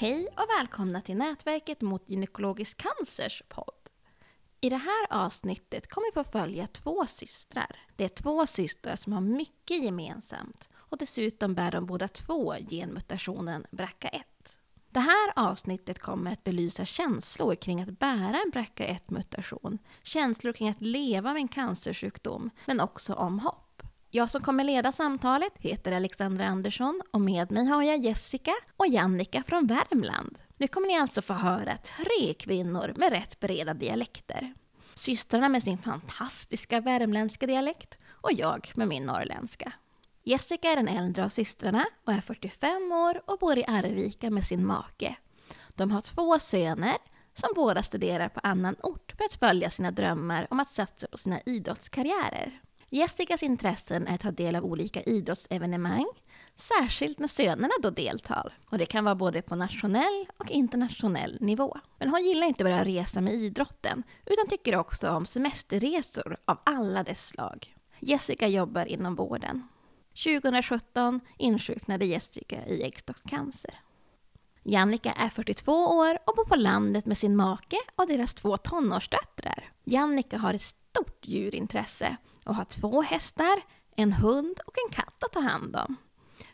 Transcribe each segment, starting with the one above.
Hej och välkomna till Nätverket mot gynekologisk cancers podd. I det här avsnittet kommer vi få följa två systrar. Det är två systrar som har mycket gemensamt och dessutom bär de båda två genmutationen BRCA1. Det här avsnittet kommer att belysa känslor kring att bära en BRCA1-mutation, känslor kring att leva med en cancersjukdom, men också om hopp. Jag som kommer leda samtalet heter Alexandra Andersson och med mig har jag Jessica och Jannica från Värmland. Nu kommer ni alltså få höra tre kvinnor med rätt breda dialekter. Systrarna med sin fantastiska värmländska dialekt och jag med min norrländska. Jessica är den äldre av systrarna och är 45 år och bor i Arvika med sin make. De har två söner som båda studerar på annan ort för att följa sina drömmar om att satsa på sina idrottskarriärer. Jessicas intressen är att ta del av olika idrottsevenemang, särskilt när sönerna då deltar. Och det kan vara både på nationell och internationell nivå. Men hon gillar inte bara att resa med idrotten, utan tycker också om semesterresor av alla dess slag. Jessica jobbar inom vården. 2017 insjuknade Jessica i äggstockscancer. Jannica är 42 år och bor på landet med sin make och deras två tonårsdöttrar. Jannica har ett stort djurintresse och har två hästar, en hund och en katt att ta hand om.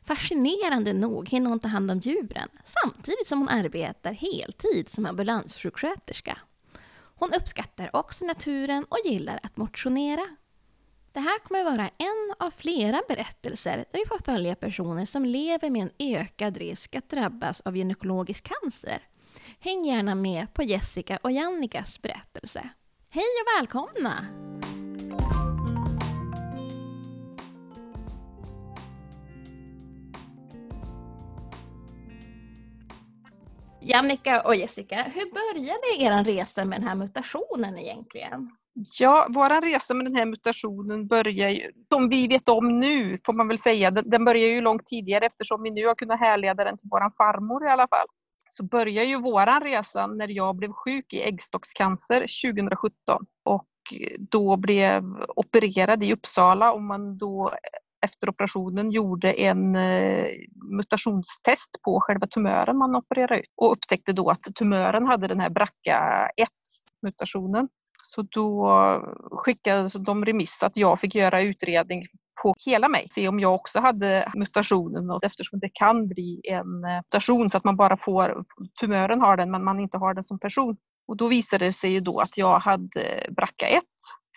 Fascinerande nog hinner hon ta hand om djuren samtidigt som hon arbetar heltid som ambulanssjuksköterska. Hon uppskattar också naturen och gillar att motionera. Det här kommer vara en av flera berättelser där vi får följa personer som lever med en ökad risk att drabbas av gynekologisk cancer. Häng gärna med på Jessica och Jannikas berättelse. Hej och välkomna! Jannica och Jessica, hur började er resa med den här mutationen egentligen? Ja, vår resa med den här mutationen börjar ju, som vi vet om nu får man väl säga, den, den börjar ju långt tidigare eftersom vi nu har kunnat härleda den till vår farmor i alla fall. Så börjar ju våran resa när jag blev sjuk i äggstockscancer 2017 och då blev opererad i Uppsala och man då efter operationen gjorde en eh, mutationstest på själva tumören man opererade ut och upptäckte då att tumören hade den här BRCA1-mutationen. Så då skickade de remiss att jag fick göra utredning på hela mig, se om jag också hade mutationen och eftersom det kan bli en eh, mutation så att man bara får, tumören har den men man inte har den som person. Och då visade det sig ju då att jag hade BRCA1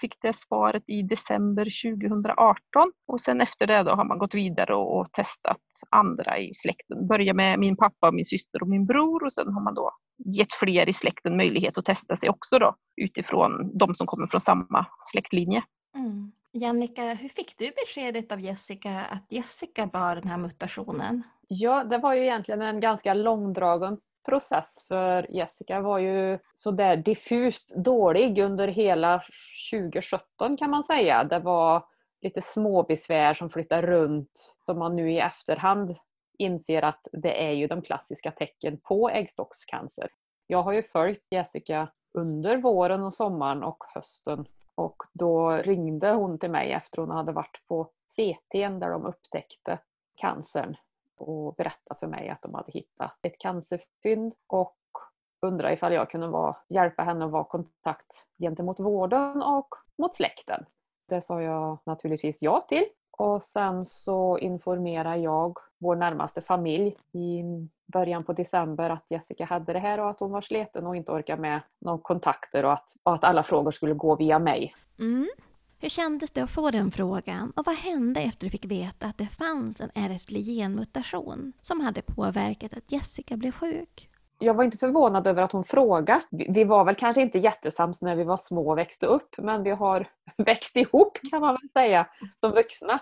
fick det svaret i december 2018 och sen efter det då har man gått vidare och, och testat andra i släkten. Börja med min pappa, min syster och min bror och sen har man då gett fler i släkten möjlighet att testa sig också då utifrån de som kommer från samma släktlinje. Mm. Jannica, hur fick du beskedet av Jessica att Jessica bar den här mutationen? Ja, det var ju egentligen en ganska långdragen process för Jessica var ju sådär diffust dålig under hela 2017 kan man säga. Det var lite småbesvär som flyttar runt som man nu i efterhand inser att det är ju de klassiska tecken på äggstockscancer. Jag har ju följt Jessica under våren och sommaren och hösten och då ringde hon till mig efter hon hade varit på CT där de upptäckte cancern och berättade för mig att de hade hittat ett cancerfynd och undrade ifall jag kunde vara, hjälpa henne att vara kontakt gentemot vården och mot släkten. Det sa jag naturligtvis ja till. Och sen så informerade jag vår närmaste familj i början på december att Jessica hade det här och att hon var sliten och inte orkade med några kontakter och att, och att alla frågor skulle gå via mig. Mm. Hur kändes det att få den frågan och vad hände efter du fick veta att det fanns en ärftlig genmutation som hade påverkat att Jessica blev sjuk? Jag var inte förvånad över att hon frågade. Vi var väl kanske inte jättesams när vi var små och växte upp men vi har växt ihop kan man väl säga som vuxna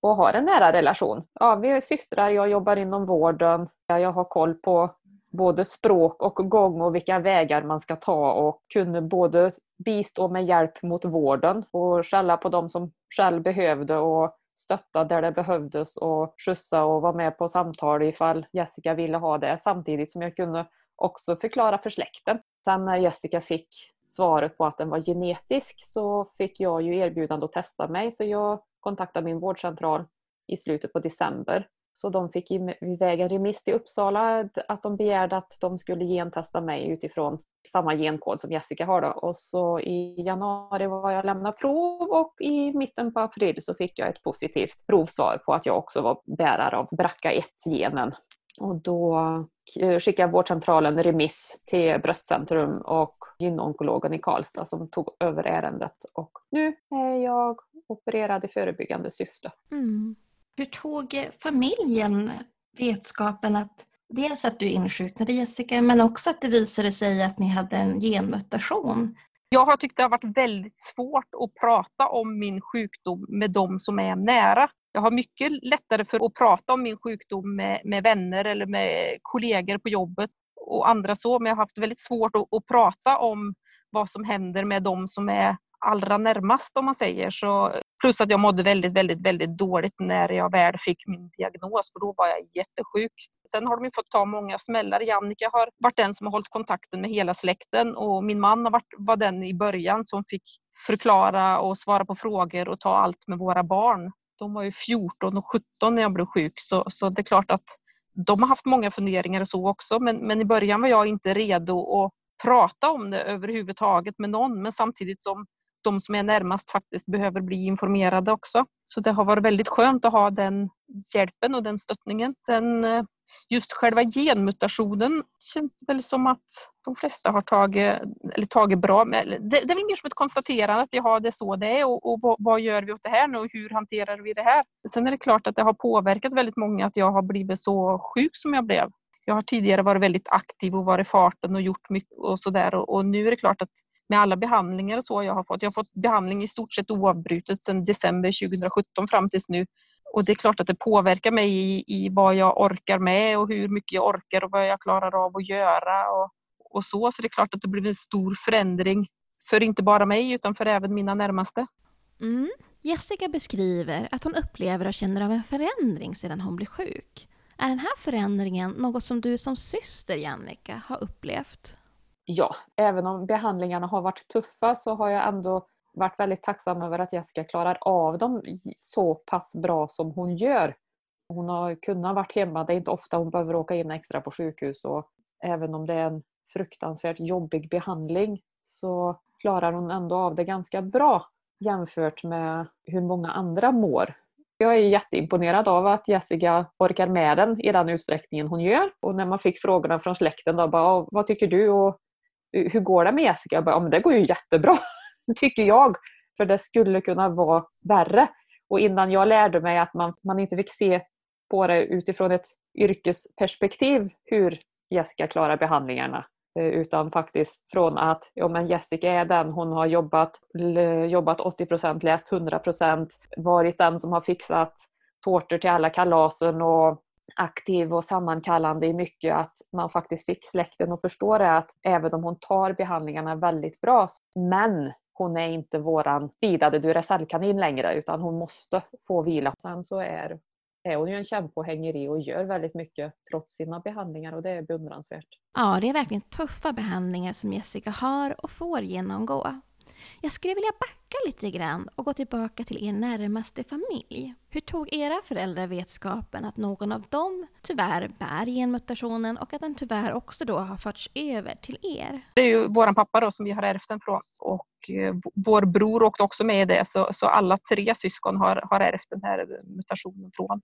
och har en nära relation. Ja, vi är systrar, jag jobbar inom vården, jag har koll på både språk och gång och vilka vägar man ska ta och kunde både bistå med hjälp mot vården och skälla på dem som själv behövde och stötta där det behövdes och skjutsa och vara med på samtal ifall Jessica ville ha det samtidigt som jag kunde också förklara för släkten. Sen när Jessica fick svaret på att den var genetisk så fick jag ju erbjudande att testa mig så jag kontaktade min vårdcentral i slutet på december så de fick iväg en remiss till Uppsala att de begärde att de skulle gentesta mig utifrån samma genkod som Jessica har. Då. Och så i januari var jag lämnade prov och i mitten på april så fick jag ett positivt provsvar på att jag också var bärare av BRCA1-genen. Och då skickade vårdcentralen remiss till Bröstcentrum och gynonkologen i Karlstad som tog över ärendet. Och nu är jag opererad i förebyggande syfte. Mm. Hur tog familjen vetskapen att dels att du insjuknade Jessica, men också att det visade sig att ni hade en genmutation? Jag har tyckt det har varit väldigt svårt att prata om min sjukdom med de som är nära. Jag har mycket lättare för att prata om min sjukdom med, med vänner eller med kollegor på jobbet och andra så, men jag har haft väldigt svårt att, att prata om vad som händer med de som är allra närmast om man säger. Så, plus att jag mådde väldigt, väldigt, väldigt dåligt när jag väl fick min diagnos för då var jag jättesjuk. Sen har de fått ta många smällar. Jannica har varit den som har hållit kontakten med hela släkten och min man har varit, var den i början som fick förklara och svara på frågor och ta allt med våra barn. De var ju 14 och 17 när jag blev sjuk så, så det är klart att de har haft många funderingar och så också men, men i början var jag inte redo att prata om det överhuvudtaget med någon men samtidigt som de som är närmast faktiskt behöver bli informerade också. Så det har varit väldigt skönt att ha den hjälpen och den stöttningen. Den, eh, just själva genmutationen känns väl som att de flesta har tagit, eller tagit bra. Det, det är väl mer som ett konstaterande att ja, det är så det är och, och vad gör vi åt det här nu och hur hanterar vi det här? Sen är det klart att det har påverkat väldigt många att jag har blivit så sjuk som jag blev. Jag har tidigare varit väldigt aktiv och varit i farten och gjort mycket och sådär och, och nu är det klart att med alla behandlingar och så jag har fått. Jag har fått behandling i stort sett oavbrutet sedan december 2017 fram tills nu. Och det är klart att det påverkar mig i, i vad jag orkar med och hur mycket jag orkar och vad jag klarar av att göra och, och så. Så det är klart att det blir en stor förändring för inte bara mig utan för även mina närmaste. Mm. Jessica beskriver att hon upplever och känner av en förändring sedan hon blev sjuk. Är den här förändringen något som du som syster, Jannica, har upplevt? Ja, även om behandlingarna har varit tuffa så har jag ändå varit väldigt tacksam över att Jessica klarar av dem så pass bra som hon gör. Hon har kunnat varit hemma, det är inte ofta hon behöver åka in extra på sjukhus och även om det är en fruktansvärt jobbig behandling så klarar hon ändå av det ganska bra jämfört med hur många andra mår. Jag är jätteimponerad av att Jessica orkar med den i den utsträckningen hon gör. Och när man fick frågorna från släkten då, bara, vad tycker du? Och hur går det med Jessica? Jag bara, ja, men det går ju jättebra, tycker jag. För det skulle kunna vara värre. Och innan jag lärde mig att man, man inte fick se på det utifrån ett yrkesperspektiv hur Jessica klarar behandlingarna. Eh, utan faktiskt från att ja, men Jessica är den, hon har jobbat, jobbat 80% läst 100% varit den som har fixat tårtor till alla kalasen och aktiv och sammankallande i mycket att man faktiskt fick släkten att förstå det att även om hon tar behandlingarna väldigt bra men hon är inte våran sidade Duracellkanin längre utan hon måste få vila. Sen så är, är hon ju en kämpe och hänger i och gör väldigt mycket trots sina behandlingar och det är beundransvärt. Ja, det är verkligen tuffa behandlingar som Jessica har och får genomgå. Jag skulle vilja backa lite grann och gå tillbaka till er närmaste familj. Hur tog era föräldrar vetskapen att någon av dem tyvärr bär genmutationen och att den tyvärr också då har förts över till er? Det är ju vår pappa då som vi har ärvt den från och eh, vår bror åkte också med i det så, så alla tre syskon har, har ärvt den här eh, mutationen från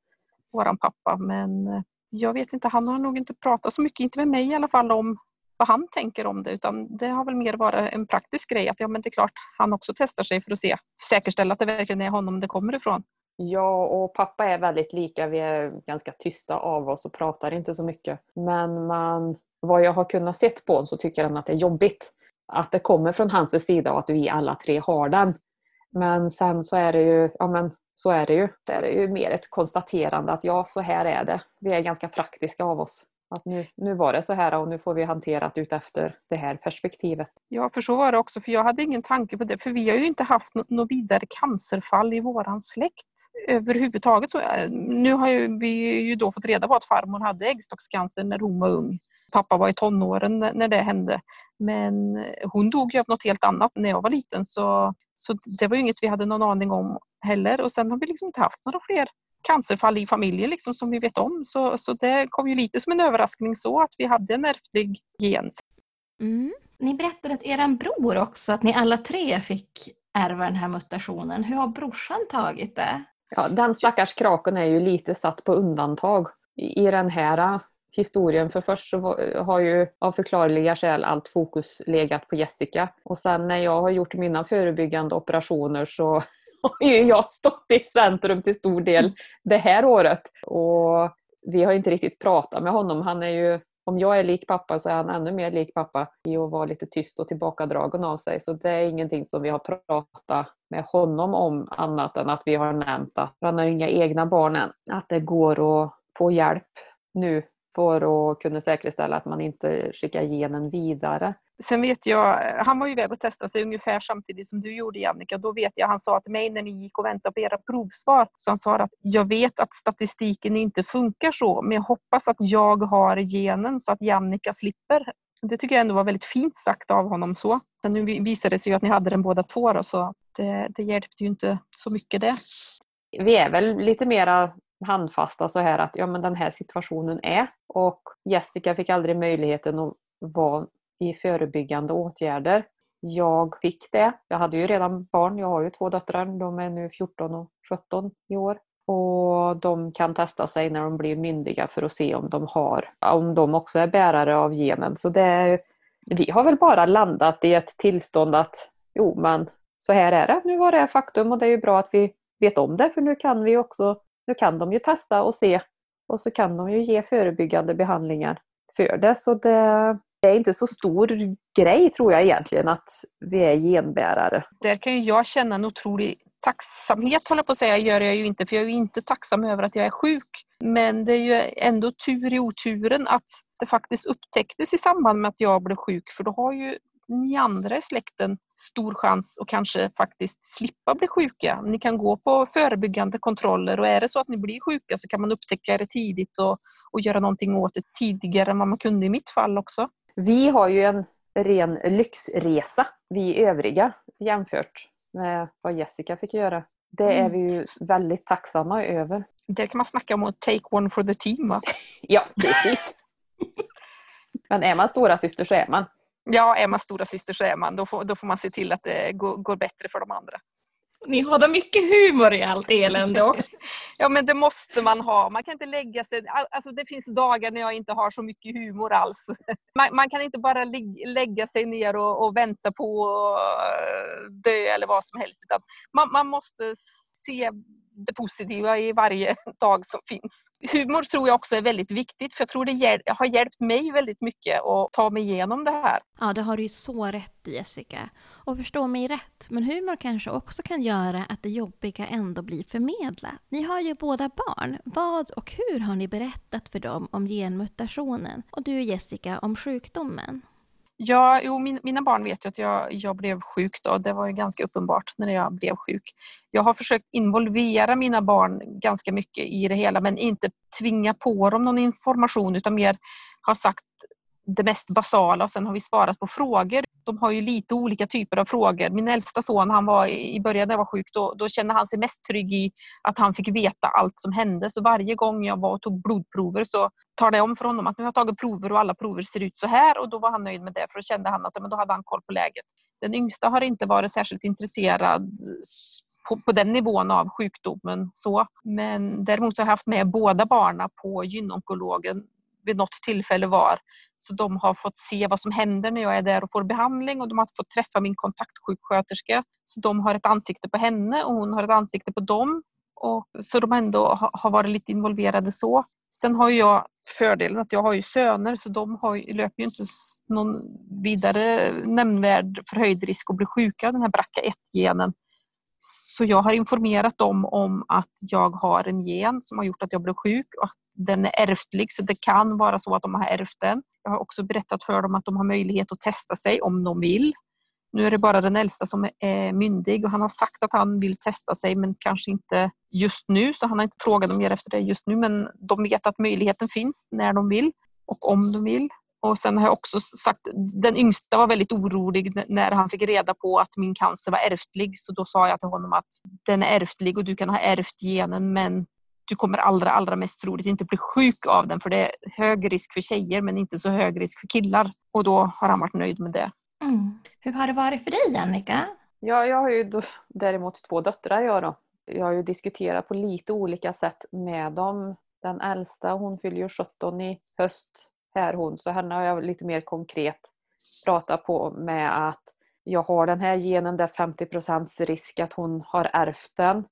vår pappa. Men eh, jag vet inte, han har nog inte pratat så mycket, inte med mig i alla fall, om vad han tänker om det utan det har väl mer varit en praktisk grej att ja men det är klart han också testar sig för att se, säkerställa att det verkligen är honom det kommer ifrån. Ja, och pappa är väldigt lika. Vi är ganska tysta av oss och pratar inte så mycket. Men man, vad jag har kunnat se på honom så tycker han att det är jobbigt att det kommer från hans sida och att vi alla tre har den. Men sen så är det ju, ja men så är det ju. Det är ju mer ett konstaterande att ja, så här är det. Vi är ganska praktiska av oss. Att nu, nu var det så här och nu får vi hantera det utefter det här perspektivet. Ja, för så var det också. För jag hade ingen tanke på det. För vi har ju inte haft något, vidare cancerfall i våran släkt överhuvudtaget. Så, eh, nu har ju, vi ju då fått reda på att farmor hade äggstockscancer när hon var ung. Pappa var i tonåren när det hände. Men eh, hon dog ju av något helt annat när jag var liten. Så, så det var ju inget vi hade någon aning om heller. Och sen har vi liksom inte haft några fler cancerfall i familjen liksom, som vi vet om. Så, så det kom ju lite som en överraskning så att vi hade en ärftlig gen. Mm. Ni berättade att er bror också, att ni alla tre fick ärva den här mutationen. Hur har brorsan tagit det? Ja, den stackars kraken är ju lite satt på undantag i den här historien. För först så har ju av förklarliga skäl allt fokus legat på Jessica. Och sen när jag har gjort mina förebyggande operationer så har ju jag stått i centrum till stor del det här året. Och vi har inte riktigt pratat med honom. Han är ju, om jag är lik pappa så är han ännu mer lik pappa i att vara lite tyst och tillbakadragen av sig. Så det är ingenting som vi har pratat med honom om annat än att vi har nämnt att han har inga egna barn än. Att det går att få hjälp nu för att kunna säkerställa att man inte skickar genen vidare. Sen vet jag, han var ju iväg och testade sig ungefär samtidigt som du gjorde Jannica. Då vet jag, han sa till mig när ni gick och väntade på era provsvar, så han sa att jag vet att statistiken inte funkar så, men jag hoppas att jag har genen så att Jannica slipper. Det tycker jag ändå var väldigt fint sagt av honom så. Men nu visade det sig ju att ni hade den båda två då, så det, det hjälpte ju inte så mycket det. Vi är väl lite mera handfasta så här att ja men den här situationen är och Jessica fick aldrig möjligheten att vara i förebyggande åtgärder. Jag fick det. Jag hade ju redan barn. Jag har ju två döttrar. De är nu 14 och 17 i år. Och de kan testa sig när de blir myndiga för att se om de har, om de också är bärare av genen. Så det, vi har väl bara landat i ett tillstånd att jo men så här är det. Nu var det faktum och det är ju bra att vi vet om det för nu kan vi också nu kan de ju testa och se och så kan de ju ge förebyggande behandlingar för det. Så det, det är inte så stor grej tror jag egentligen att vi är genbärare. Där kan ju jag känna en otrolig tacksamhet håller jag på att säga, gör jag ju inte för jag är ju inte tacksam över att jag är sjuk. Men det är ju ändå tur i oturen att det faktiskt upptäcktes i samband med att jag blev sjuk för då har ju ni andra i släkten stor chans att kanske faktiskt slippa bli sjuka. Ni kan gå på förebyggande kontroller och är det så att ni blir sjuka så kan man upptäcka det tidigt och, och göra någonting åt det tidigare än vad man kunde i mitt fall också. Vi har ju en ren lyxresa, vi övriga, jämfört med vad Jessica fick göra. Det är mm. vi ju väldigt tacksamma över. Där kan man snacka om att take one for the team va? ja, precis. Men är man stora syster så är man. Ja, är man stora syster så är man. Då får, då får man se till att det går, går bättre för de andra. Ni har då mycket humor i allt elände också. ja men det måste man ha. Man kan inte lägga sig... Alltså det finns dagar när jag inte har så mycket humor alls. Man, man kan inte bara lägga sig ner och, och, vänta på att dö eller vad som helst. Utan man, man måste se det positiva i varje dag som finns. Humor tror jag också är väldigt viktigt för jag tror det hjäl har hjälpt mig väldigt mycket att ta mig igenom det här. Ja, det har du ju så rätt i Jessica. Och förstå mig rätt, men humor kanske också kan göra att det jobbiga ändå blir förmedlat. Ni har ju båda barn. Vad och hur har ni berättat för dem om genmutationen? Och du Jessica om sjukdomen? Ja, jo, min, mina barn vet ju att jag, jag blev sjuk då. Det var ju ganska uppenbart när jag blev sjuk. Jag har försökt involvera mina barn ganska mycket i det hela men inte tvinga på dem någon information utan mer har sagt det mest basala och sen har vi svarat på frågor. De har ju lite olika typer av frågor. Min äldsta son, han var i början när jag var sjuk, då, då kände han sig mest trygg i att han fick veta allt som hände. Så varje gång jag var och tog blodprover så talade jag om för honom att nu har jag tagit prover och alla prover ser ut så här och då var han nöjd med det för då kände han att men då hade han koll på läget. Den yngsta har inte varit särskilt intresserad på, på den nivån av sjukdomen. Så. Men däremot så har jag haft med båda barnen på gynonkologen vid något tillfälle var. Så de har fått se vad som händer när jag är där och får behandling och de har fått träffa min kontaktsjuksköterska. Så de har ett ansikte på henne och hon har ett ansikte på dem. Och, så de ändå har varit lite involverade så. Sen har jag fördelen att jag har ju söner så de har, löper ju inte någon vidare nämnvärd förhöjd risk att bli sjuka den här BRCA1-genen. Så jag har informerat dem om att jag har en gen som har gjort att jag blev sjuk och att den är ärftlig så det kan vara så att de har ärvt den. Jag har också berättat för dem att de har möjlighet att testa sig om de vill. Nu är det bara den äldsta som är myndig och han har sagt att han vill testa sig men kanske inte just nu så han har inte frågat dem mer efter det just nu men de vet att möjligheten finns när de vill och om de vill. Och sen har jag också sagt, den yngsta var väldigt orolig när han fick reda på att min cancer var ärftlig så då sa jag till honom att den är ärftlig och du kan ha ärvt genen men du kommer allra, allra mest troligt inte bli sjuk av den för det är hög risk för tjejer men inte så hög risk för killar. Och då har han varit nöjd med det. Mm. Hur har det varit för dig Annika? Ja, jag har ju då, däremot två döttrar jag då. Jag har ju diskuterat på lite olika sätt med dem. Den äldsta hon fyller ju 17 i höst, här hon, så henne har jag lite mer konkret pratat på med att jag har den här genen, där 50% risk att hon har ärvt den.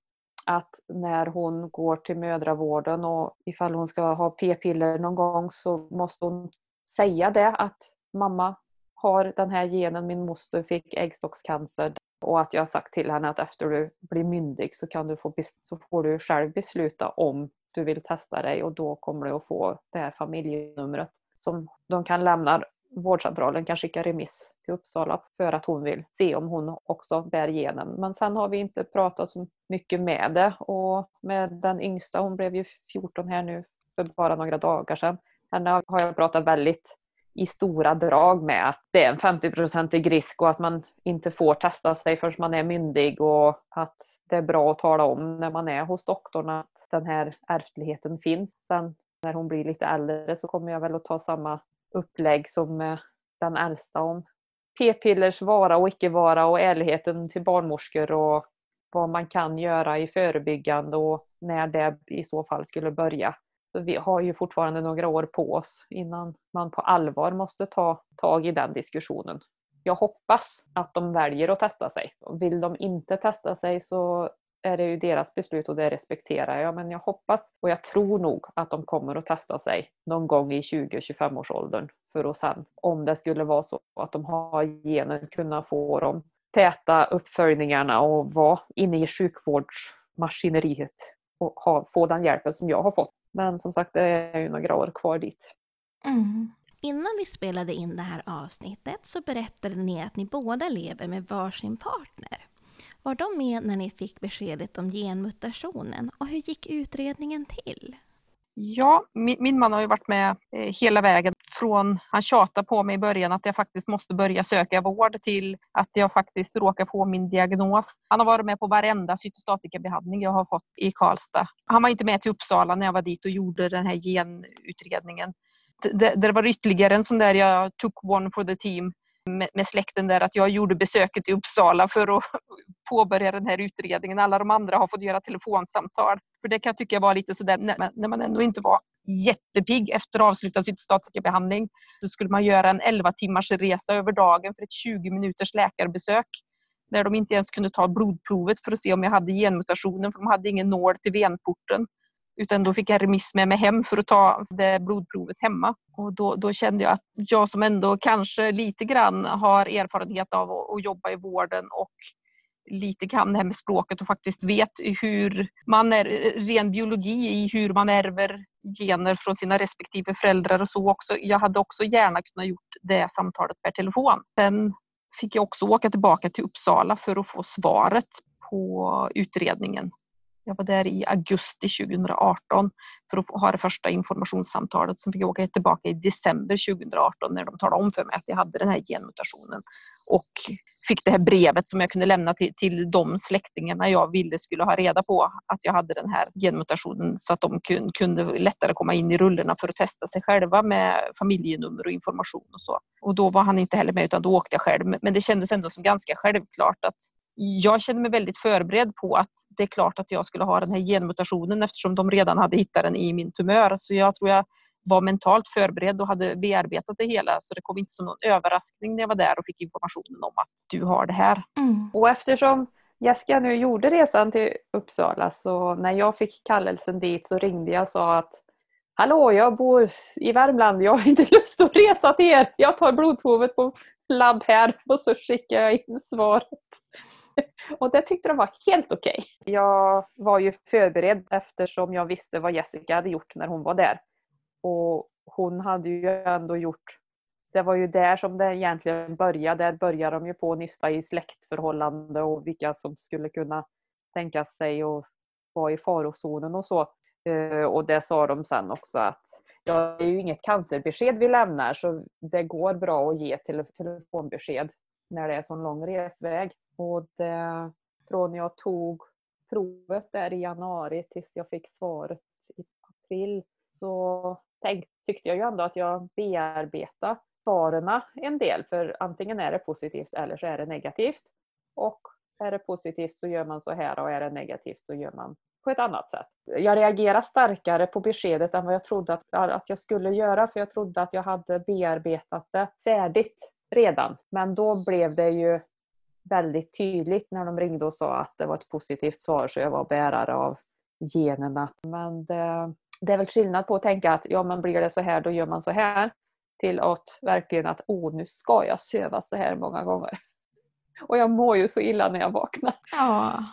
Att när hon går till mödravården och ifall hon ska ha p-piller någon gång så måste hon säga det att mamma har den här genen, min moster fick äggstockscancer och att jag har sagt till henne att efter du blir myndig så, kan du få, så får du själv besluta om du vill testa dig och då kommer du att få det här familjenumret som de kan lämna. Vårdcentralen kan skicka remiss till Uppsala för att hon vill se om hon också bär genen. Men sen har vi inte pratat så mycket med det och med den yngsta, hon blev ju 14 här nu för bara några dagar sedan. Henne har jag pratat väldigt i stora drag med att det är en 50-procentig risk och att man inte får testa sig förrän man är myndig och att det är bra att tala om när man är hos doktorn att den här ärftligheten finns. Sen när hon blir lite äldre så kommer jag väl att ta samma upplägg som eh, den äldsta om p-pillers vara och icke vara och ärligheten till barnmorskor och vad man kan göra i förebyggande och när det i så fall skulle börja. Så vi har ju fortfarande några år på oss innan man på allvar måste ta tag i den diskussionen. Jag hoppas att de väljer att testa sig. Vill de inte testa sig så är det ju deras beslut och det respekterar jag. Men jag hoppas och jag tror nog att de kommer att testa sig någon gång i 20-25 års åldern för att sen, om det skulle vara så att de har genen, kunna få de täta uppföljningarna och vara inne i sjukvårdsmaskineriet och ha, få den hjälpen som jag har fått. Men som sagt, det är ju några år kvar dit. Mm. Innan vi spelade in det här avsnittet så berättade ni att ni båda lever med varsin partner. Var de med när ni fick beskedet om genmutationen och hur gick utredningen till? Ja, min, min, man har ju varit med eh, hela vägen från han tjatade på mig i början att jag faktiskt måste börja söka vård till att jag faktiskt råkar få min diagnos. Han har varit med på varenda cytostatikabehandling jag har fått i Karlstad. Han var inte med till Uppsala när jag var dit och gjorde den här genutredningen. Det, det var ytterligare en sån där jag took one for the team med, med släkten där att jag gjorde besöket i Uppsala för att påbörja den här utredningen. Alla de andra har fått göra telefonsamtal. För det kan jag tycka var lite sådär när, när man ändå inte var jättepigg efter avslutad cytostatikabehandling så skulle man göra en 11 timmars resa över dagen för ett 20 minuters läkarbesök när de inte ens kunde ta blodprovet för att se om jag hade genmutationen för de hade ingen nål till venporten. Utan då fick jag remiss med mig hem för att ta det blodprovet hemma. Och då, då, kände jag att jag som ändå kanske lite grann har erfarenhet av att, att jobba i vården och lite kan det här med språket och faktiskt vet hur man är ren biologi i hur man ärver gener från sina respektive föräldrar och så också. Jag hade också gärna kunnat gjort det samtalet per telefon. Sen fick jag också åka tillbaka till Uppsala för att få svaret på utredningen jag var där i augusti 2018 för att ha det första informationssamtalet. Sen fick jag åka tillbaka i december 2018 när de talade om för mig att jag hade den här genmutationen. Och fick det här brevet som jag kunde lämna till, till de släktingarna jag ville skulle ha reda på att jag hade den här genmutationen så att de kun, kunde lättare komma in i rullorna för att testa sig själva med familjenummer och information och så. Och då var han inte heller med utan då åkte jag själv. Men det kändes ändå som ganska självklart att jag kände mig väldigt förberedd på att det är klart att jag skulle ha den här genmutationen eftersom de redan hade hittat den i min tumör. Så jag tror jag var mentalt förberedd och hade bearbetat det hela så det kom inte som någon överraskning när jag var där och fick informationen om att du har det här. Mm. Och eftersom Jessica nu gjorde resan till Uppsala så när jag fick kallelsen dit så ringde jag och sa att Hallå, jag bor i Värmland. Jag har inte lust att resa till er. Jag tar blodprovet på labb här och så skickar jag in svaret. Och det tyckte de var helt okej. Okay. Jag var ju förberedd eftersom jag visste vad Jessica hade gjort när hon var där. Och hon hade ju ändå gjort det var ju där som det egentligen började. Där började de ju på att nysta i släktförhållande och vilka som skulle kunna tänka sig att vara i farozonen och så. Eh, och det sa de sen också att ja, det är ju inget cancerbesked vi lämnar så det går bra att ge telefonbesked när det är så lång resväg. Och det, från jag tog provet där i januari tills jag fick svaret i april så tänk, tyckte jag ju ändå att jag bearbetade svaren en del för antingen är det positivt eller så är det negativt. Och är det positivt så gör man så här och är det negativt så gör man på ett annat sätt. Jag reagerar starkare på beskedet än vad jag trodde att, att jag skulle göra för jag trodde att jag hade bearbetat det färdigt redan. Men då blev det ju väldigt tydligt när de ringde och sa att det var ett positivt svar så jag var bärare av generna. Men det, det är väl skillnad på att tänka att ja men blir det så här då gör man så här till att verkligen att åh nu ska jag söva så här många gånger. Och jag mår ju så illa när jag vaknar. Ja.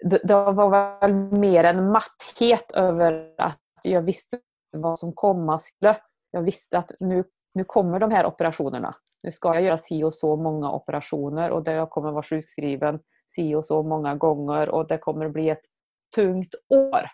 Det, det var väl mer en matthet över att jag visste vad som komma skulle. Jag visste att nu, nu kommer de här operationerna. Nu ska jag göra si och så många operationer och jag kommer vara sjukskriven si och så många gånger och det kommer bli ett tungt år.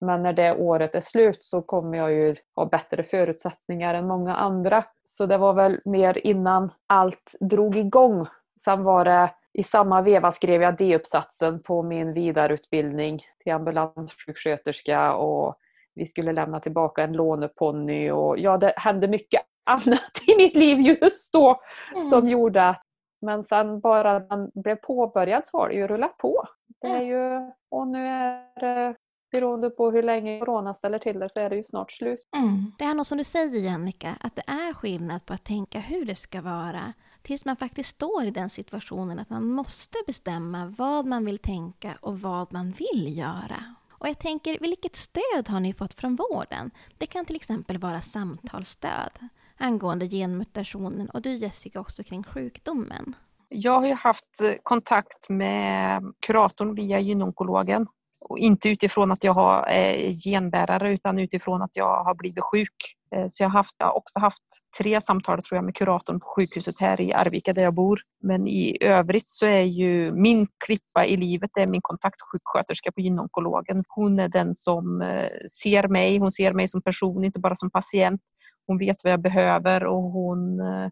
Men när det året är slut så kommer jag ju ha bättre förutsättningar än många andra. Så det var väl mer innan allt drog igång. Sen var det i samma veva skrev jag D-uppsatsen på min vidareutbildning till ambulanssjuksköterska och vi skulle lämna tillbaka en låneponny och ja, det hände mycket annat i mitt liv just då mm. som gjorde att men sen bara den blev påbörjad så har det ju rullat på. Det är ju, och nu är det beroende på hur länge corona ställer till det så är det ju snart slut. Mm. Det är nog som du säger Jannica, att det är skillnad på att tänka hur det ska vara tills man faktiskt står i den situationen att man måste bestämma vad man vill tänka och vad man vill göra. Och jag tänker, vilket stöd har ni fått från vården? Det kan till exempel vara samtalsstöd angående genmutationen och du Jessica också kring sjukdomen. Jag har ju haft kontakt med kuratorn via gynonkologen och inte utifrån att jag har eh, genbärare utan utifrån att jag har blivit sjuk. Eh, så jag har, haft, jag har också haft tre samtal tror jag med kuratorn på sjukhuset här i Arvika där jag bor. Men i övrigt så är ju min klippa i livet det är min kontaktsjuksköterska på gynonkologen. Hon är den som eh, ser mig, hon ser mig som person, inte bara som patient. Hon vet vad jag behöver och hon eh,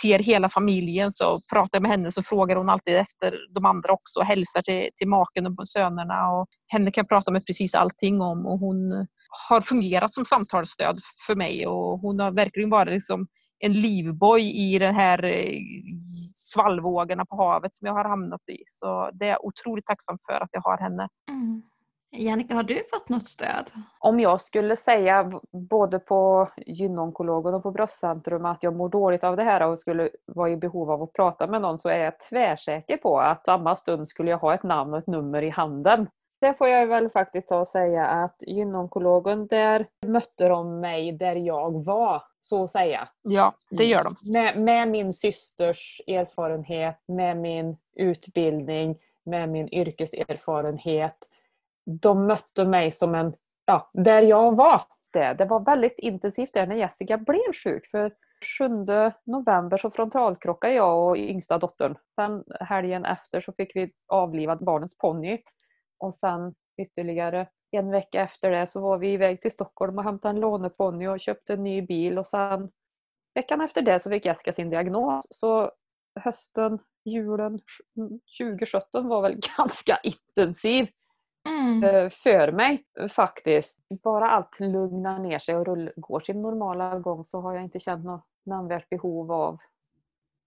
ser hela familjen så pratar jag med henne så frågar hon alltid efter de andra också och hälsar till, till maken och sönerna. Och henne kan jag prata med precis allting om och hon har fungerat som samtalsstöd för mig och hon har verkligen varit liksom en livboj i de här eh, svallvågorna på havet som jag har hamnat i. Så det är jag otroligt tacksam för att jag har henne. Mm. Jannica, har du fått något stöd? Om jag skulle säga både på gynonkologen och på bröstcentrum att jag mår dåligt av det här och skulle vara i behov av att prata med någon så är jag tvärsäker på att samma stund skulle jag ha ett namn och ett nummer i handen. Det får jag väl faktiskt ta och säga att gynonkologen, där mötte de mig där jag var, så att säga. Ja, det gör de. Med, med min systers erfarenhet, med min utbildning, med min yrkeserfarenhet de mötte mig som en, ja, där jag var. Det, det var väldigt intensivt där när Jessica blev sjuk. För 7 november så frontalkrockade jag och yngsta dottern. Sen helgen efter så fick vi avliva barnens ponny. Och sen ytterligare en vecka efter det så var vi iväg till Stockholm och hämtade en låneponny och köpte en ny bil. Och sen veckan efter det så fick Jessica sin diagnos. Så hösten, julen 2017 mm, var väl ganska intensiv mm. Eh, för mig eh, faktiskt. Bara allt lugnar ner sig och går sin normala gång så har jag inte känt något nämnvärt behov av,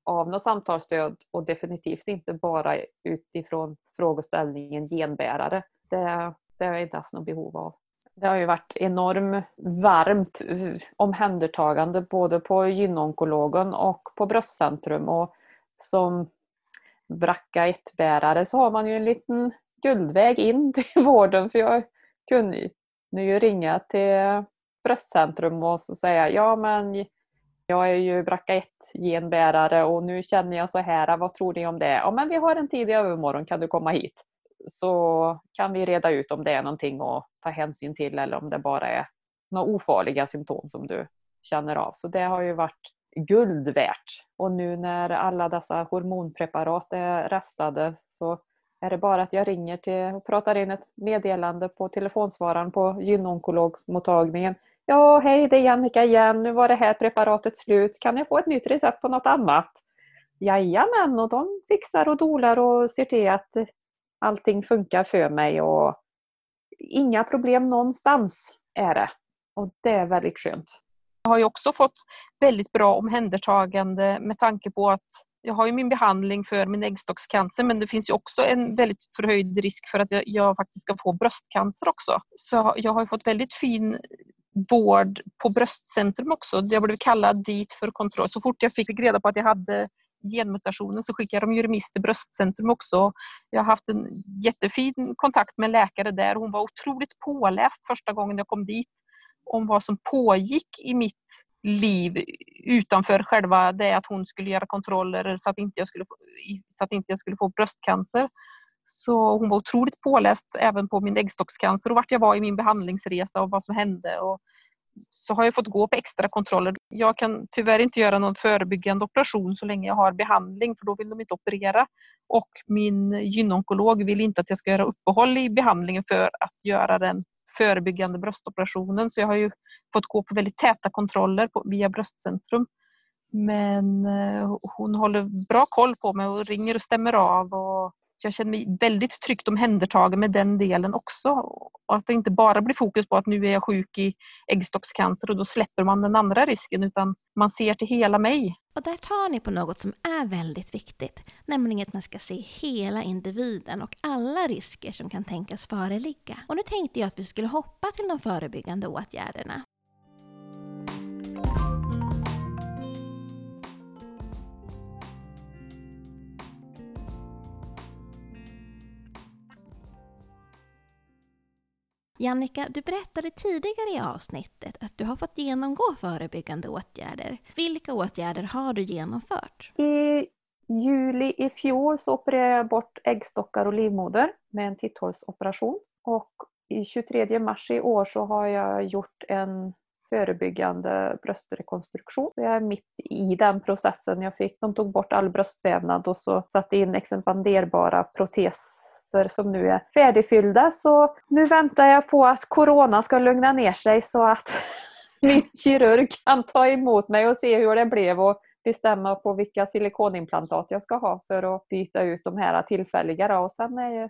av något samtalsstöd och definitivt inte bara utifrån frågeställningen genbärare. Det, det har jag inte haft något behov av. Det har ju varit enormt varmt eh, omhändertagande både på gynonkologen och på bröstcentrum. Och som bracka 1-bärare så har man ju en liten guldväg in till vården för jag kunde ju ringa till bröstcentrum och så säga ja men jag är ju BRCA1-genbärare och nu känner jag så här, vad tror ni om det? Ja men vi har en tid i övermorgon, kan du komma hit? Så kan vi reda ut om det är någonting att ta hänsyn till eller om det bara är några ofarliga symptom som du känner av. Så det har ju varit guld värt. Och nu när alla dessa hormonpreparat är restade så är det bara att jag ringer till och pratar in ett meddelande på telefonsvararen på gynonkologmottagningen. Ja, hej det är Jannica igen, nu var det här preparatet slut, kan jag få ett nytt recept på något annat? Jajamän, och de fixar och dolar och ser till att allting funkar för mig och inga problem någonstans är det. Och det är väldigt skönt. Jag har ju också fått väldigt bra omhändertagande med tanke på att jag har ju min behandling för min äggstockscancer men det finns ju också en väldigt förhöjd risk för att jag, jag faktiskt ska få bröstcancer också. Så jag har fått väldigt fin vård på bröstcentrum också. Jag blev kallad dit för kontroll. Så fort jag fick reda på att jag hade genmutationen så skickade de ju remiss till bröstcentrum också. Jag har haft en jättefin kontakt med en läkare där. Hon var otroligt påläst första gången jag kom dit om vad som pågick i mitt liv utanför själva det att hon skulle göra kontroller så att inte jag skulle få, så att inte jag skulle få bröstcancer. Så hon var otroligt påläst även på min äggstockscancer och vart jag var i min behandlingsresa och vad som hände. Och så har jag fått gå på extra kontroller. Jag kan tyvärr inte göra någon förebyggande operation så länge jag har behandling för då vill de inte operera. Och min gynonkolog vill inte att jag ska göra uppehåll i behandlingen för att göra den förebyggande bröstoperationen. Så jag har ju fått gå på väldigt täta kontroller på, via bröstcentrum. Men eh, hon håller bra koll på mig och ringer och stämmer av. Och jag känner mig väldigt tryggt omhändertagen med den delen också. Och att det inte bara blir fokus på att nu är jag sjuk i äggstockscancer och då släpper man den andra risken utan man ser till hela mig. Och där tar ni på något som är väldigt viktigt, nämligen att man ska se hela individen och alla risker som kan tänkas föreligga. Och nu tänkte jag att vi skulle hoppa till de förebyggande åtgärderna. Jannica, du berättade tidigare i avsnittet att du har fått genomgå förebyggande åtgärder. Vilka åtgärder har du genomfört? I juli i fjol så opererade jag bort äggstockar och livmoder med en titthålsoperation. Och i 23 mars i år så har jag gjort en förebyggande bröstrekonstruktion. Jag är mitt i den processen. Jag fick, de tog bort all bröstvävnad och så satte in expanderbara protes platser som nu är färdigfyllda. Så nu väntar jag på att Corona ska lugna ner sig så att min kirurg kan ta emot mig och se hur det blev och bestämma på vilka silikonimplantat jag ska ha för att byta ut de här tillfälliga. Och sen är,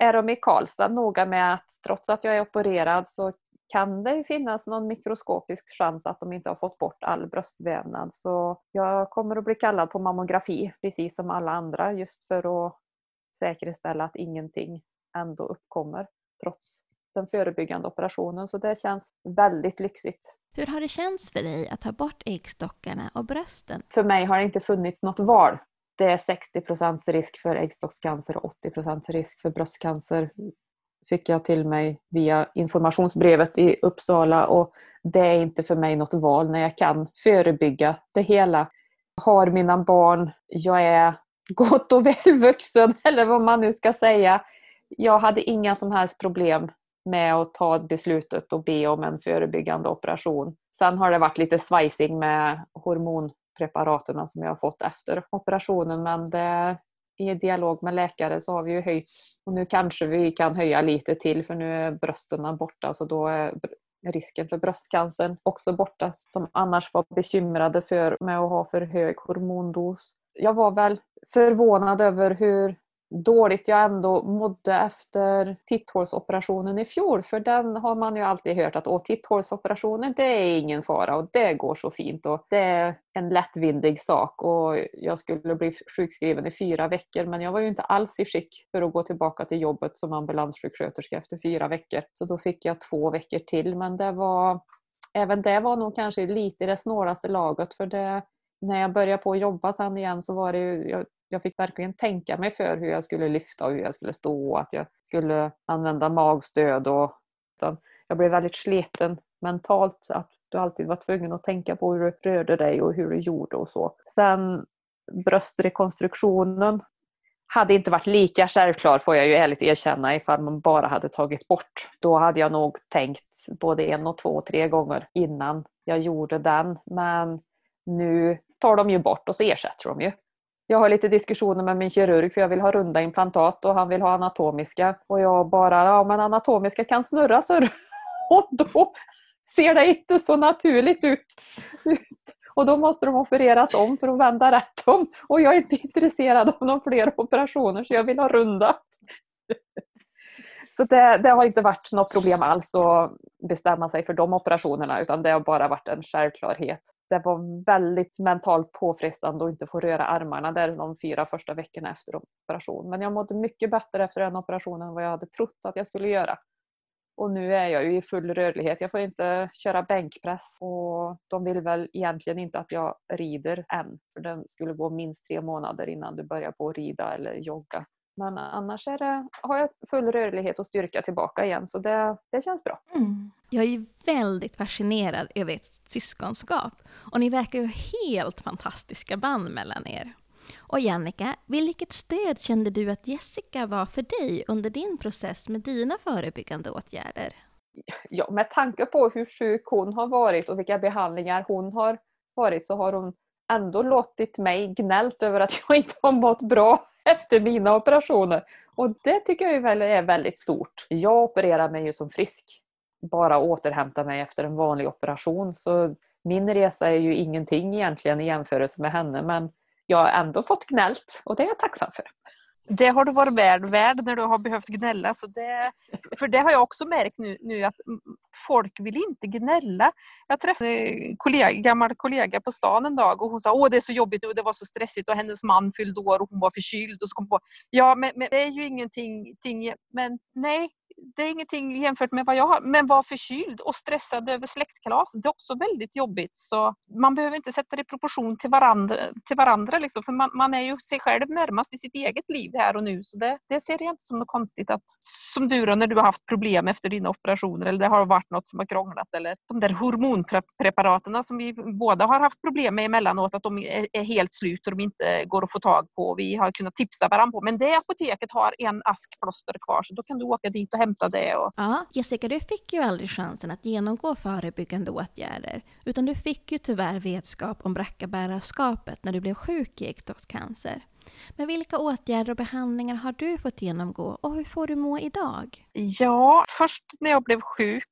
är de i Karlstad noga med att trots att jag är opererad så kan det finnas någon mikroskopisk chans att de inte har fått bort all bröstvävnad. Så jag kommer att bli kallad på mammografi precis som alla andra just för att säkerställa att ingenting ändå uppkommer trots den förebyggande operationen. Så det känns väldigt lyxigt. Hur har det känts för dig att ta bort äggstockarna och brösten? För mig har det inte funnits något val. Det är 60 risk för äggstockscancer och 80 risk för bröstcancer fick jag till mig via informationsbrevet i Uppsala och det är inte för mig något val när jag kan förebygga det hela. Jag har mina barn, jag är gott och väl vuxen eller vad man nu ska säga. Jag hade inga som helst problem med att ta beslutet och be om en förebyggande operation. Sen har det varit lite svajsing med hormonpreparaten som jag har fått efter operationen men det, i dialog med läkare så har vi ju höjt och nu kanske vi kan höja lite till för nu är brösten borta så då är risken för bröstcancer också borta. De annars var bekymrade för med att ha för hög hormondos. Jag var väl förvånad över hur dåligt jag ändå mådde efter titthålsoperationen i fjol. För den har man ju alltid hört att titthålsoperationen det är ingen fara och det går så fint och det är en lättvindig sak och jag skulle bli sjukskriven i fyra veckor men jag var ju inte alls i skick för att gå tillbaka till jobbet som ambulanssjuksköterska efter fyra veckor. Så då fick jag två veckor till men det var Även det var nog kanske lite i det snålaste laget för det när jag började på att jobba sen igen så var det ju, jag, jag fick verkligen tänka mig för hur jag skulle lyfta och hur jag skulle stå och att jag skulle använda magstöd. Och, jag blev väldigt sliten mentalt. Att du alltid var tvungen att tänka på hur du rörde dig och hur du gjorde och så. Sen bröstrekonstruktionen hade inte varit lika självklar får jag ju ärligt erkänna ifall man bara hade tagit bort. Då hade jag nog tänkt både en och två och tre gånger innan jag gjorde den. Men nu tar de ju bort och så ersätter de ju. Jag har lite diskussioner med min kirurg för jag vill ha runda implantat och han vill ha anatomiska. Och jag bara, ja men anatomiska kan snurra så Och då ser det inte så naturligt ut. Och då måste de opereras om för att vända rätt om. Och jag är inte intresserad av några fler operationer så jag vill ha runda. Så det, det, har inte varit något problem alls att bestämma sig för de operationerna utan det har bara varit en självklarhet. Det var väldigt mentalt påfrestande att inte få röra armarna där de fyra första veckorna efter operation. Men jag mådde mycket bättre efter den operationen än vad jag hade trott att jag skulle göra. Och nu är jag ju i full rörlighet. Jag får inte köra bänkpress och de vill väl egentligen inte att jag rider än. För det skulle gå minst tre månader innan du börjar på att rida eller jogga. Men annars är det, har jag full rörlighet och styrka tillbaka igen så det, det känns bra. Mm. Jag är ju väldigt fascinerad över ert syskonskap och ni verkar ju helt fantastiska band mellan er. Och Jannica, vilket stöd kände du att Jessica var för dig under din process med dina förebyggande åtgärder? Ja, med tanke på hur sjuk hon har varit och vilka behandlingar hon har varit så har hon ändå låtit mig gnällt över att jag inte har mått bra efter mina operationer. Och det tycker jag är väldigt stort. Jag opererar mig ju som frisk. Bara återhämta mig efter en vanlig operation. Så min resa är ju ingenting egentligen i jämförelse med henne men jag har ändå fått gnällt och det är jag tacksam för. Det har du varit värd, värd när du har behövt gnälla. Så det, för det har jag också märkt nu, nu att folk vill inte gnälla. Jag träffade en kollega, gammal kollega på stan en dag och hon sa åh det är så jobbigt och det var så stressigt och hennes man fyllde år och hon var förkyld. Och så kom på, ja men, men det är ju ingenting, men nej det är ingenting jämfört med vad jag har. Men var förkyld och stressad över släktkalas, det är också väldigt jobbigt. Så man behöver inte sätta det i proportion till varandra. Till varandra liksom. För man, man, är ju sig själv närmast i sitt eget liv här och nu. Så det, det ser jag inte som något konstigt att, som du då, när du har haft problem efter dina operationer eller det har varit något som har krånglat eller de där hormonpreparaten som vi båda har haft problem med emellanåt, att de är, är helt slut och de inte går att få tag på. Vi har kunnat tipsa varandra på. Men det apoteket har en ask plåster kvar så då kan du åka dit och hämta det. Och... Ja, Jessica, du fick ju aldrig chansen att genomgå förebyggande åtgärder, utan du fick ju tyvärr vetskap om brackabärarskapet när du blev sjuk i äggstockscancer. Men vilka åtgärder och behandlingar har du fått genomgå och hur får du må idag? Ja, först när jag blev sjuk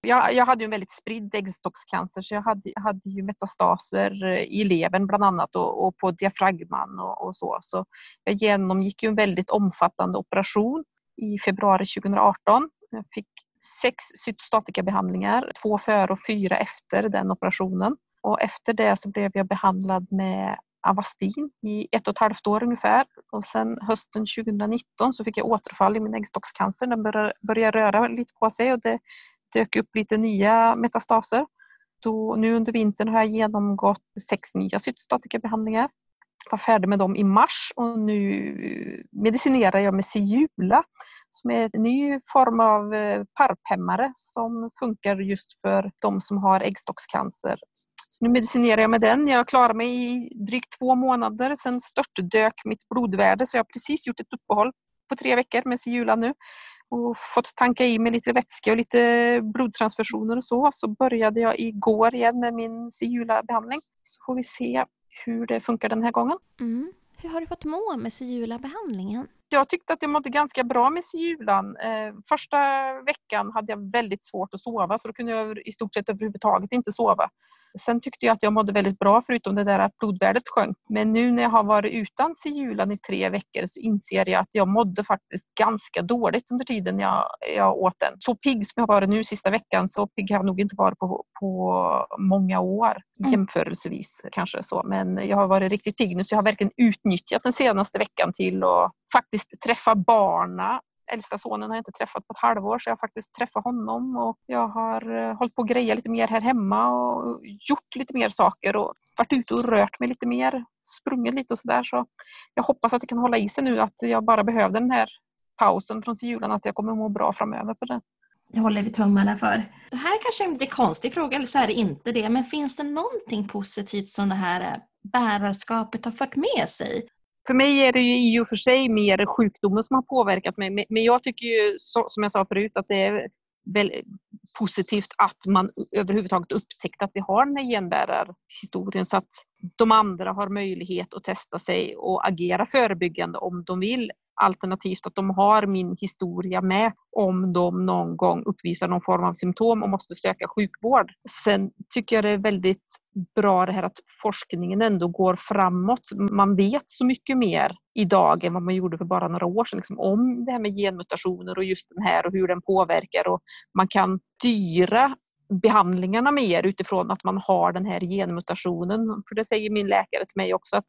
jag, jag hade ju en väldigt spridd äggstockscancer så jag hade, hade ju metastaser i levern bland annat och, och på diafragman och, och, så. Så jag genomgick ju en väldigt omfattande operation i februari 2018. Jag fick sex cytostatikabehandlingar, två före och fyra efter den operationen. Och efter det så blev jag behandlad med Avastin i ett och ett halvt år ungefär. Och sen hösten 2019 så fick jag återfall i min äggstockscancer. Den började röra lite på sig och det dök upp lite nya metastaser. Då, nu under vintern har jag genomgått sex nya cytostatikabehandlingar var färdig med dem i mars och nu medicinerar jag med Siula som är en ny form av eh, parphämmare som funkar just för de som har äggstockscancer. Så nu medicinerar jag med den. Jag klarade mig i drygt två månader. Sen störtdök mitt blodvärde så jag har precis gjort ett uppehåll på tre veckor med Siula nu och fått tanka i mig lite vätska och lite blodtransfusioner och så. Så började jag igår igen med min Siula-behandling. Så får vi se hur det funkar den här gången. Mm. Hur har du fått må med Siula-behandlingen? Jag tyckte att jag mådde ganska bra med Siulan. Eh, första veckan hade jag väldigt svårt att sova så då kunde jag i stort sett överhuvudtaget inte sova. Sen tyckte jag att jag mådde väldigt bra förutom det där att blodvärdet sjönk. Men nu när jag har varit utan Siulan i tre veckor så inser jag att jag mådde faktiskt ganska dåligt under tiden jag, jag åt den. Så pigg som jag har varit nu sista veckan så pigg har jag nog inte varit på, på många år mm. jämförelsevis kanske så. Men jag har varit riktigt pigg nu så jag har verkligen utnyttjat den senaste veckan till att faktiskt träffa barna äldsta sonen har jag inte träffat på ett halvår så jag har faktiskt träffat honom och jag har eh, hållit på att greja lite mer här hemma och gjort lite mer saker och varit ute och rört mig lite mer, sprungit lite och sådär. Så jag hoppas att det kan hålla i sig nu att jag bara behövde den här pausen från julen, att jag kommer må bra framöver på det. Det håller vi tummarna för. Det här är kanske är en lite konstig fråga, eller så är det inte det, men finns det någonting positivt som det här eh, bärarskapet har fört med sig? För mig är det ju i och för sig mer sjukdomen som har påverkat mig. Men jag tycker ju, som jag sa förut, att det är väldigt positivt att man överhuvudtaget upptäckt att vi har den här genbärarhistorien så att de andra har möjlighet att testa sig och agera förebyggande om de vill. Alternativt att de har min historia med om de någon gång uppvisar någon form av symptom och måste söka sjukvård. Sen tycker jag det är väldigt bra det här att forskningen ändå går framåt. Man vet så mycket mer idag än vad man gjorde för bara några år sedan liksom, om det här med genmutationer och just den här och hur den påverkar och man kan styra behandlingarna mer utifrån att man har den här genmutationen. För det säger min läkare till mig också att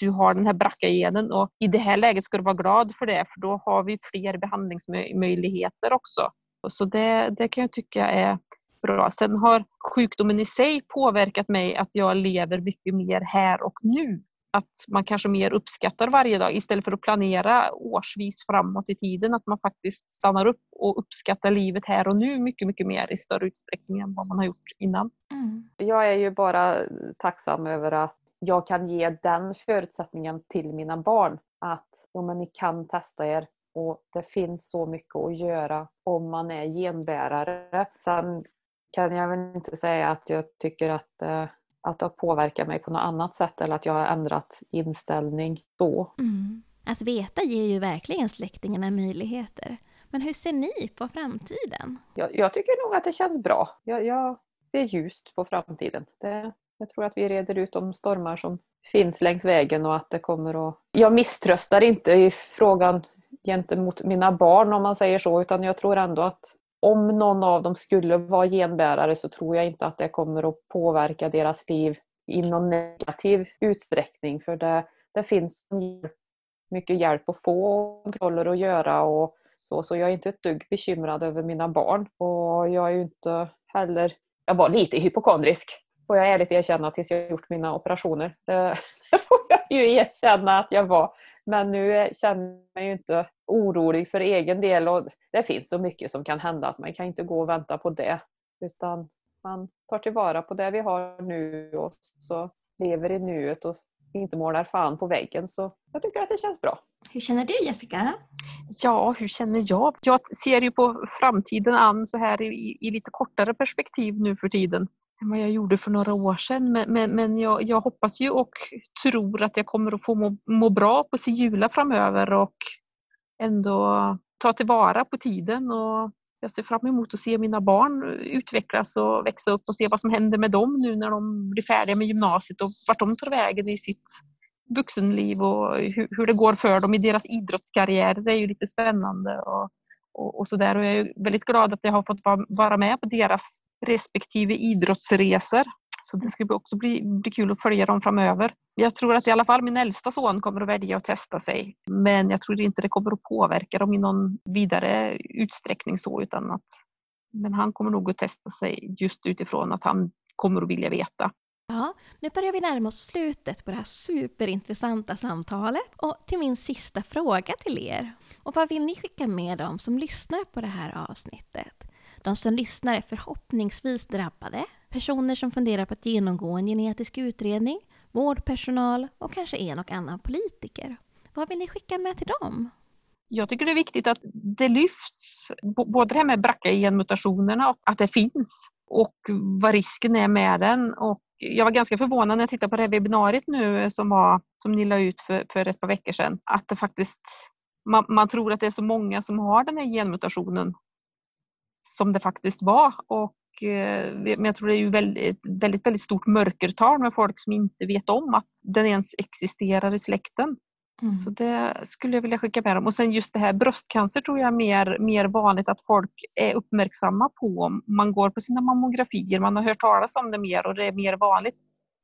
du har den här BRCA-genen och i det här läget ska du vara glad för det för då har vi fler behandlingsmöjligheter också. Så det, det kan jag tycka är bra. Sen har sjukdomen i sig påverkat mig att jag lever mycket mer här och nu. Att man kanske mer uppskattar varje dag istället för att planera årsvis framåt i tiden. Att man faktiskt stannar upp och uppskattar livet här och nu mycket, mycket mer i större utsträckning än vad man har gjort innan. Mm. Jag är ju bara tacksam över att jag kan ge den förutsättningen till mina barn. Att ja, men ni kan testa er och det finns så mycket att göra om man är genbärare. Sen kan jag väl inte säga att jag tycker att, eh, att det har påverkat mig på något annat sätt eller att jag har ändrat inställning så. Mm. Att veta ger ju verkligen släktingarna möjligheter. Men hur ser ni på framtiden? Jag, jag tycker nog att det känns bra. Jag, jag ser ljust på framtiden. Det, jag tror att vi reder ut de stormar som finns längs vägen och att det kommer att... Jag misströstar inte i frågan gentemot mina barn om man säger så utan jag tror ändå att om någon av dem skulle vara genbärare så tror jag inte att det kommer att påverka deras liv i någon negativ utsträckning för det, det finns mycket hjälp att få kontroller att göra och så, så jag är inte ett dugg bekymrad över mina barn och jag är ju inte heller, jag var lite hypokondrisk får jag ärligt erkänna tills jag gjort mina operationer. Det, det får jag ju erkänna att jag var. Men nu känner jag mig inte orolig för egen del och det finns så mycket som kan hända att man kan inte gå och vänta på det. Utan man tar tillvara på det vi har nu och så lever i nuet och inte målar fan på väggen. Så jag tycker att det känns bra. Hur känner du Jessica? Ja, hur känner jag? Jag ser ju på framtiden an så här i, i lite kortare perspektiv nu för tiden än vad jag gjorde för några år sedan. Men, men, men jag, jag, hoppas ju och tror att jag kommer att få må, må bra på Sigula framöver och ändå ta tillvara på tiden. Och jag ser fram emot att se mina barn utvecklas och växa upp och se vad som händer med dem nu när de blir färdiga med gymnasiet och vart de tar vägen i sitt vuxenliv och hur, hur det går för dem i deras idrottskarriär. Det är ju lite spännande och, och, och sådär. Och jag är väldigt glad att jag har fått vara med på deras respektive idrottsresor. Så det ska också bli, bli kul att följa dem framöver. Jag tror att i alla fall min äldsta son kommer att välja att testa sig. Men jag tror inte det kommer att påverka dem i någon vidare utsträckning så utan att men han kommer nog att testa sig just utifrån att han kommer att vilja veta. Ja, nu börjar vi närma oss slutet på det här superintressanta samtalet och till min sista fråga till er. Och vad vill ni skicka med dem som lyssnar på det här avsnittet? De som lyssnar är förhoppningsvis drabbade, personer som funderar på att genomgå en genetisk utredning, vårdpersonal och kanske en och annan politiker. Vad vill ni skicka med till dem? Jag tycker det är viktigt att det lyfts, både det här med BRCA-genmutationerna, att det finns och vad risken är med den. Och jag var ganska förvånad när jag tittade på det här webbinariet nu som, var, som ni la ut för, för ett par veckor sedan, att det faktiskt man, man, tror att det är så många som har den här genmutationen som det faktiskt var. Och, eh, men jag tror det är ju väldigt, väldigt, väldigt stort mörkertal med folk som inte vet om att den ens existerar i släkten. Mm. Så det skulle jag vilja skicka med dem. Och sen just det här bröstcancer tror jag är mer, mer vanligt att folk är uppmärksamma på. Man går på sina mammografier, man har hört talas om det mer och det är mer vanligt.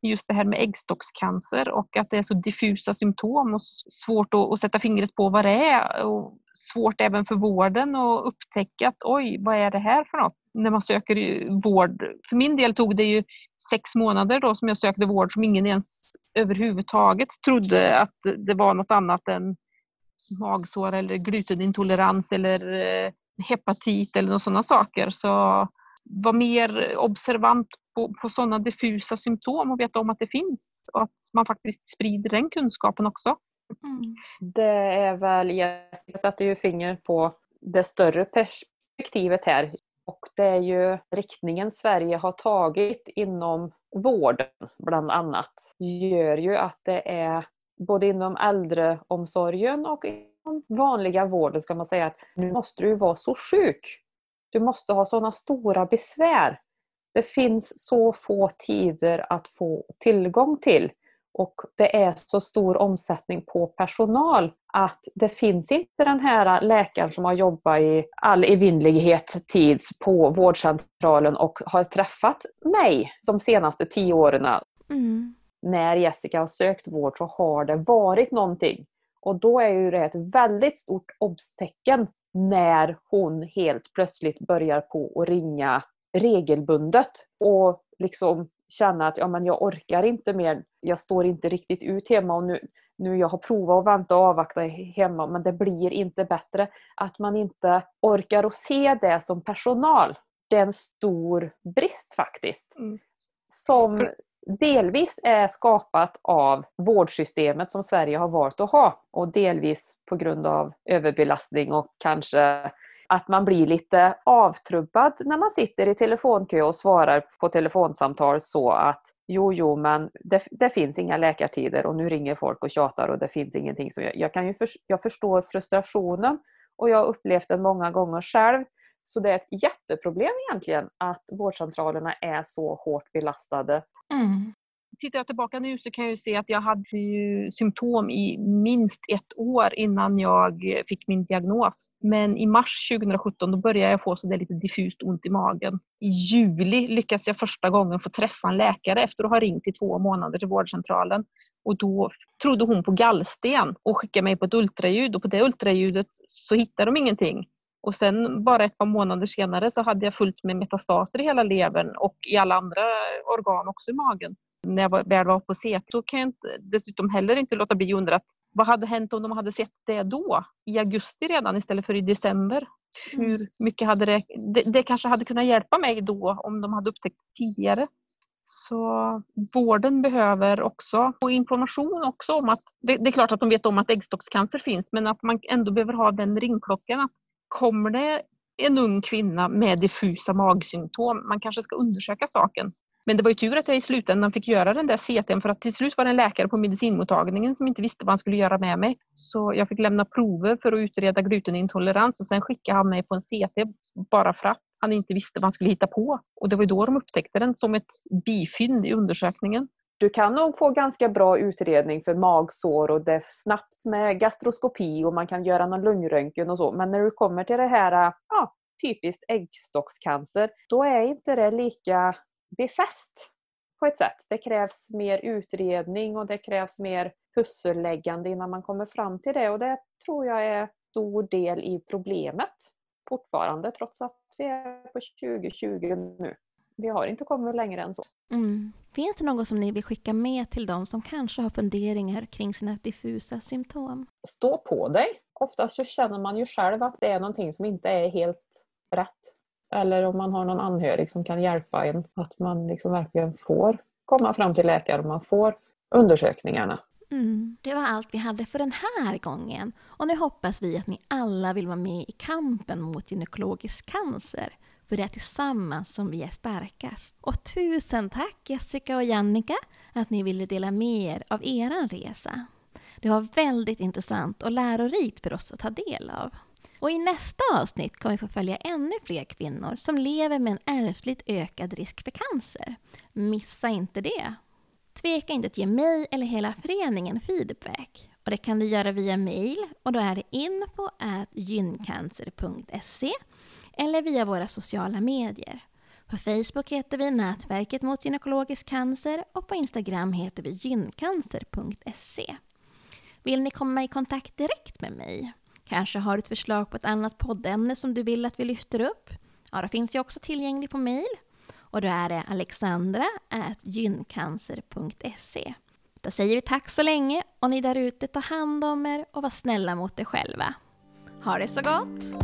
Just det här med äggstockscancer och att det är så diffusa symptom och svårt att, att sätta fingret på vad det är. Och svårt även för vården att upptäcka att oj, vad är det här för något? När man söker vård. För min del tog det ju sex månader då som jag sökte vård som ingen ens överhuvudtaget trodde att det var något annat än magsår eller glutenintolerans eller eh, hepatit eller sådana saker. Så var mer observant på, på sådana diffusa symptom och veta om att det finns och att man faktiskt sprider den kunskapen också. Mm. Det är väl, jag sätter ju finger på det större perspektivet här och det är ju riktningen Sverige har tagit inom vården bland annat gör ju att det är både inom äldreomsorgen och vanliga vården ska man säga att nu måste du vara så sjuk. Du måste ha sådana stora besvär. Det finns så få tider att få tillgång till och det är så stor omsättning på personal att det finns inte den här läkaren som har jobbat i all evinnerlighet tids på vårdcentralen och har träffat mig de senaste tio åren. Mm. När Jessica har sökt vård så har det varit någonting. Och då är ju det ett väldigt stort obstecken när hon helt plötsligt börjar på att ringa regelbundet och liksom känna att ja, men jag orkar inte mer, jag står inte riktigt ut hemma och nu, nu jag har provat att vänta och avvakta hemma men det blir inte bättre. Att man inte orkar att se det som personal, det är en stor brist faktiskt. Mm. Som delvis är skapat av vårdsystemet som Sverige har valt att ha och delvis på grund av överbelastning och kanske att man blir lite avtrubbad när man sitter i telefonkö och svarar på telefonsamtal så att jo, jo, men det, det, finns inga läkartider och nu ringer folk och tjatar och det finns ingenting. Som jag, jag kan ju för, jag förstår frustrationen och jag har upplevt den många gånger själv. Så det är ett jätteproblem egentligen att vårdcentralerna är så hårt belastade. Mm tittar jag tillbaka nu så kan jag se att jag hade ju symptom i minst ett år innan jag fick min diagnos. Men i mars 2017 då började jag få så där lite diffust ont i magen. I juli lyckades jag första gången få träffa en läkare efter att ha ringt i två månader till vårdcentralen. Och då trodde hon på gallsten och skickade mig på ett ultraljud och på det ultraljudet så hittade de ingenting. Och sen bara ett par månader senare så hade jag fullt med metastaser i hela levern och i alla andra organ också i magen när jag väl var på CP. Då kan jag inte, dessutom heller inte låta bli att undra att vad hade hänt om de hade sett det då? I augusti redan istället för i december. Mm. Hur mycket hade det, det, det kanske hade kunnat hjälpa mig då om de hade upptäckt tidigare. Så vården behöver också få information också om att det, det, är klart att de vet om att äggstockscancer finns men att man ändå behöver ha den ringklockan att kommer det en ung kvinna med diffusa magsymptom, man kanske ska undersöka saken. Men det var ju tur att jag i slutändan fick göra den där CTn för att till slut var det en läkare på medicinmottagningen som inte visste vad han skulle göra med mig. Så jag fick lämna prover för att utreda glutenintolerans och sen skickade han mig på en CT bara för att han inte visste vad han skulle hitta på. Och det var då de upptäckte den som ett bifynd i undersökningen. Du kan nog få ganska bra utredning för magsår och det är snabbt med gastroskopi och man kan göra någon lungröntgen och så. Men när du kommer till det här ja, typiskt äggstockscancer, då är inte det lika befäst på ett sätt. Det krävs mer utredning och det krävs mer pusselläggande innan man kommer fram till det och det tror jag är stor del i problemet fortfarande trots att vi är på 2020 nu. Vi har inte kommit längre än så. Mm. Finns det något som ni vill skicka med till dem som kanske har funderingar kring sina diffusa symptom? Stå på dig! Oftast så känner man ju själv att det är någonting som inte är helt rätt eller om man har någon anhörig som kan hjälpa en, att man liksom verkligen får komma fram till läkare och man får undersökningarna. Mm, det var allt vi hade för den här gången. Och nu hoppas vi att ni alla vill vara med i kampen mot gynekologisk cancer. För det är tillsammans som vi är starkast. Och tusen tack Jessica och Jannica att ni ville dela med er av er resa. Det var väldigt intressant och lärorikt för oss att ta del av. Och i nästa avsnitt kommer vi få följa ännu fler kvinnor som lever med en ärftligt ökad risk för cancer. Missa inte det! Tveka inte att ge mig eller hela föreningen feedback. Och det kan du göra via mail och då är det info at gyncancer.se eller via våra sociala medier. På Facebook heter vi Nätverket mot gynekologisk cancer och på Instagram heter vi gyncancer.se. Vill ni komma i kontakt direkt med mig? Kanske har du ett förslag på ett annat poddämne som du vill att vi lyfter upp? Ja, då finns jag också tillgänglig på mail. Och då är det alexandra.gyncancer.se. Då säger vi tack så länge och ni där ute, ta hand om er och var snälla mot er själva. Ha det så gott!